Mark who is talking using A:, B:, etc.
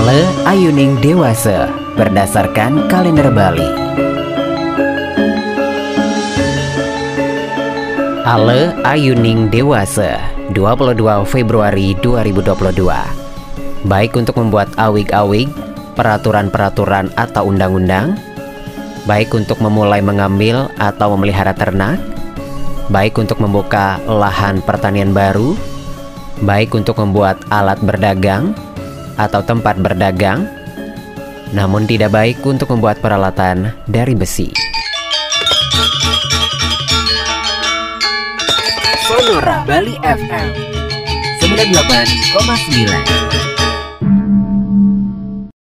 A: Ale Ayuning Dewasa berdasarkan kalender Bali. Ale Ayuning Dewasa 22 Februari 2022 Baik untuk membuat awig-awig, peraturan-peraturan atau undang-undang. Baik untuk memulai mengambil atau memelihara ternak. Baik untuk membuka lahan pertanian baru. Baik untuk membuat alat berdagang atau tempat berdagang Namun tidak baik untuk membuat peralatan dari besi.
B: Sonora Bali FM 98,9